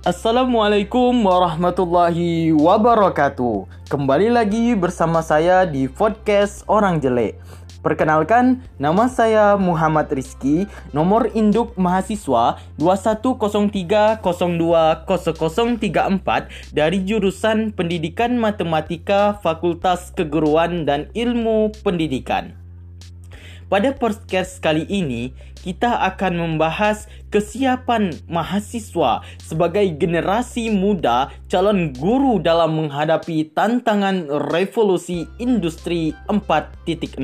Assalamualaikum warahmatullahi wabarakatuh. Kembali lagi bersama saya di podcast Orang Jelek. Perkenalkan, nama saya Muhammad Rizky, nomor induk mahasiswa 2103020034 dari jurusan Pendidikan Matematika Fakultas Keguruan dan Ilmu Pendidikan. Pada podcast kali ini, kita akan membahas kesiapan mahasiswa sebagai generasi muda calon guru dalam menghadapi tantangan revolusi industri 4.0.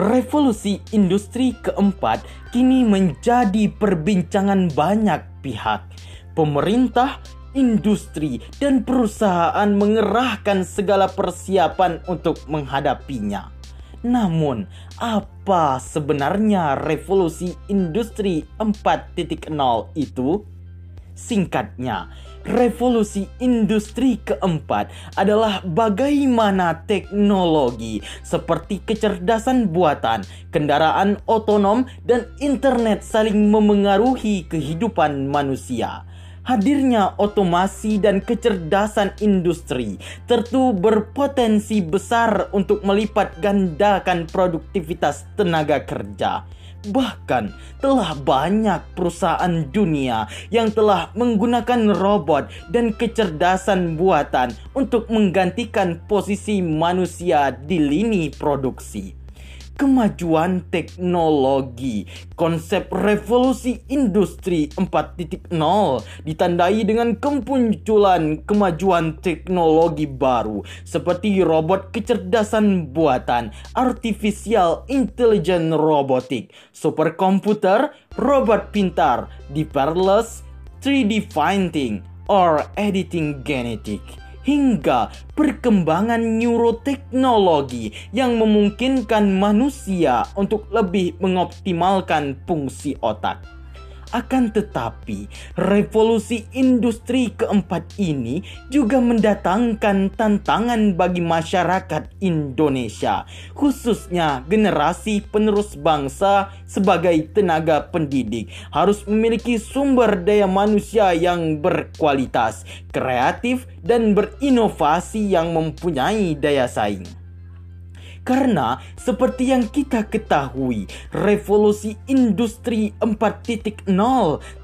Revolusi industri keempat kini menjadi perbincangan banyak pihak. Pemerintah, industri, dan perusahaan mengerahkan segala persiapan untuk menghadapinya. Namun, apa sebenarnya revolusi industri 4.0 itu? Singkatnya, revolusi industri keempat adalah bagaimana teknologi seperti kecerdasan buatan, kendaraan otonom, dan internet saling memengaruhi kehidupan manusia hadirnya otomasi dan kecerdasan industri tentu berpotensi besar untuk melipat gandakan produktivitas tenaga kerja. Bahkan telah banyak perusahaan dunia yang telah menggunakan robot dan kecerdasan buatan untuk menggantikan posisi manusia di lini produksi kemajuan teknologi. Konsep revolusi industri 4.0 ditandai dengan kemunculan kemajuan teknologi baru seperti robot kecerdasan buatan, artificial intelligence robotik, superkomputer, robot pintar, paperless, 3D printing, or editing genetik hingga perkembangan neuroteknologi yang memungkinkan manusia untuk lebih mengoptimalkan fungsi otak. Akan tetapi, revolusi industri keempat ini juga mendatangkan tantangan bagi masyarakat Indonesia, khususnya generasi penerus bangsa sebagai tenaga pendidik harus memiliki sumber daya manusia yang berkualitas, kreatif, dan berinovasi yang mempunyai daya saing. Karena seperti yang kita ketahui, revolusi industri 4.0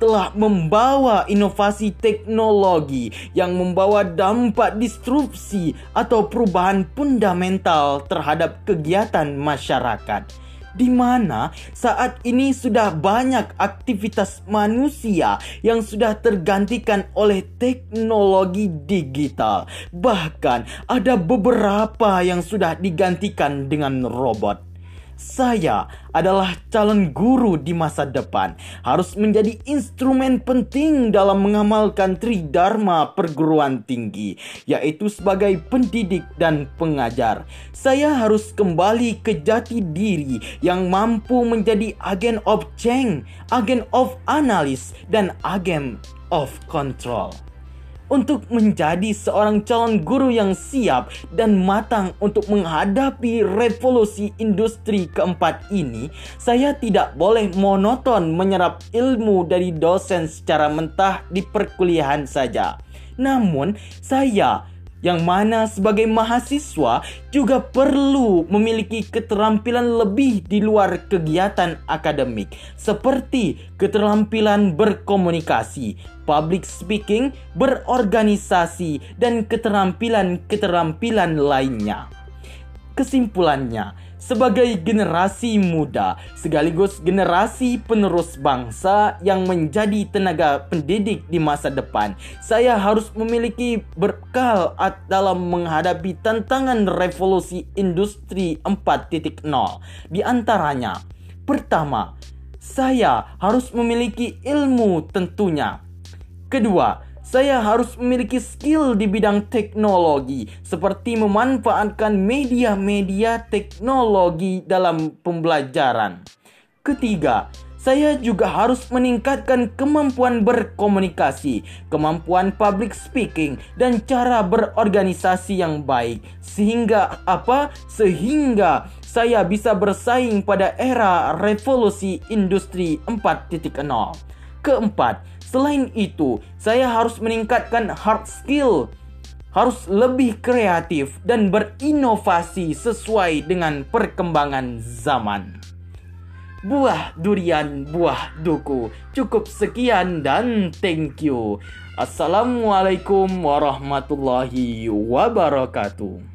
telah membawa inovasi teknologi yang membawa dampak disrupsi atau perubahan fundamental terhadap kegiatan masyarakat di mana saat ini sudah banyak aktivitas manusia yang sudah tergantikan oleh teknologi digital. Bahkan ada beberapa yang sudah digantikan dengan robot. Saya adalah calon guru di masa depan, harus menjadi instrumen penting dalam mengamalkan tridharma perguruan tinggi, yaitu sebagai pendidik dan pengajar. Saya harus kembali ke jati diri yang mampu menjadi agen of change, agen of analis, dan agen of control untuk menjadi seorang calon guru yang siap dan matang untuk menghadapi revolusi industri keempat ini, saya tidak boleh monoton menyerap ilmu dari dosen secara mentah di perkuliahan saja. Namun, saya yang mana sebagai mahasiswa juga perlu memiliki keterampilan lebih di luar kegiatan akademik seperti keterampilan berkomunikasi, public speaking, berorganisasi dan keterampilan-keterampilan lainnya. Kesimpulannya, sebagai generasi muda sekaligus generasi penerus bangsa yang menjadi tenaga pendidik di masa depan, saya harus memiliki bekal dalam menghadapi tantangan revolusi industri 4.0. Di antaranya, pertama, saya harus memiliki ilmu tentunya. Kedua, saya harus memiliki skill di bidang teknologi, seperti memanfaatkan media-media teknologi dalam pembelajaran. Ketiga, saya juga harus meningkatkan kemampuan berkomunikasi, kemampuan public speaking, dan cara berorganisasi yang baik, sehingga apa? Sehingga saya bisa bersaing pada era revolusi industri 4.0. Keempat, Selain itu, saya harus meningkatkan hard skill, harus lebih kreatif dan berinovasi sesuai dengan perkembangan zaman. Buah durian, buah duku. Cukup sekian dan thank you. Assalamualaikum warahmatullahi wabarakatuh.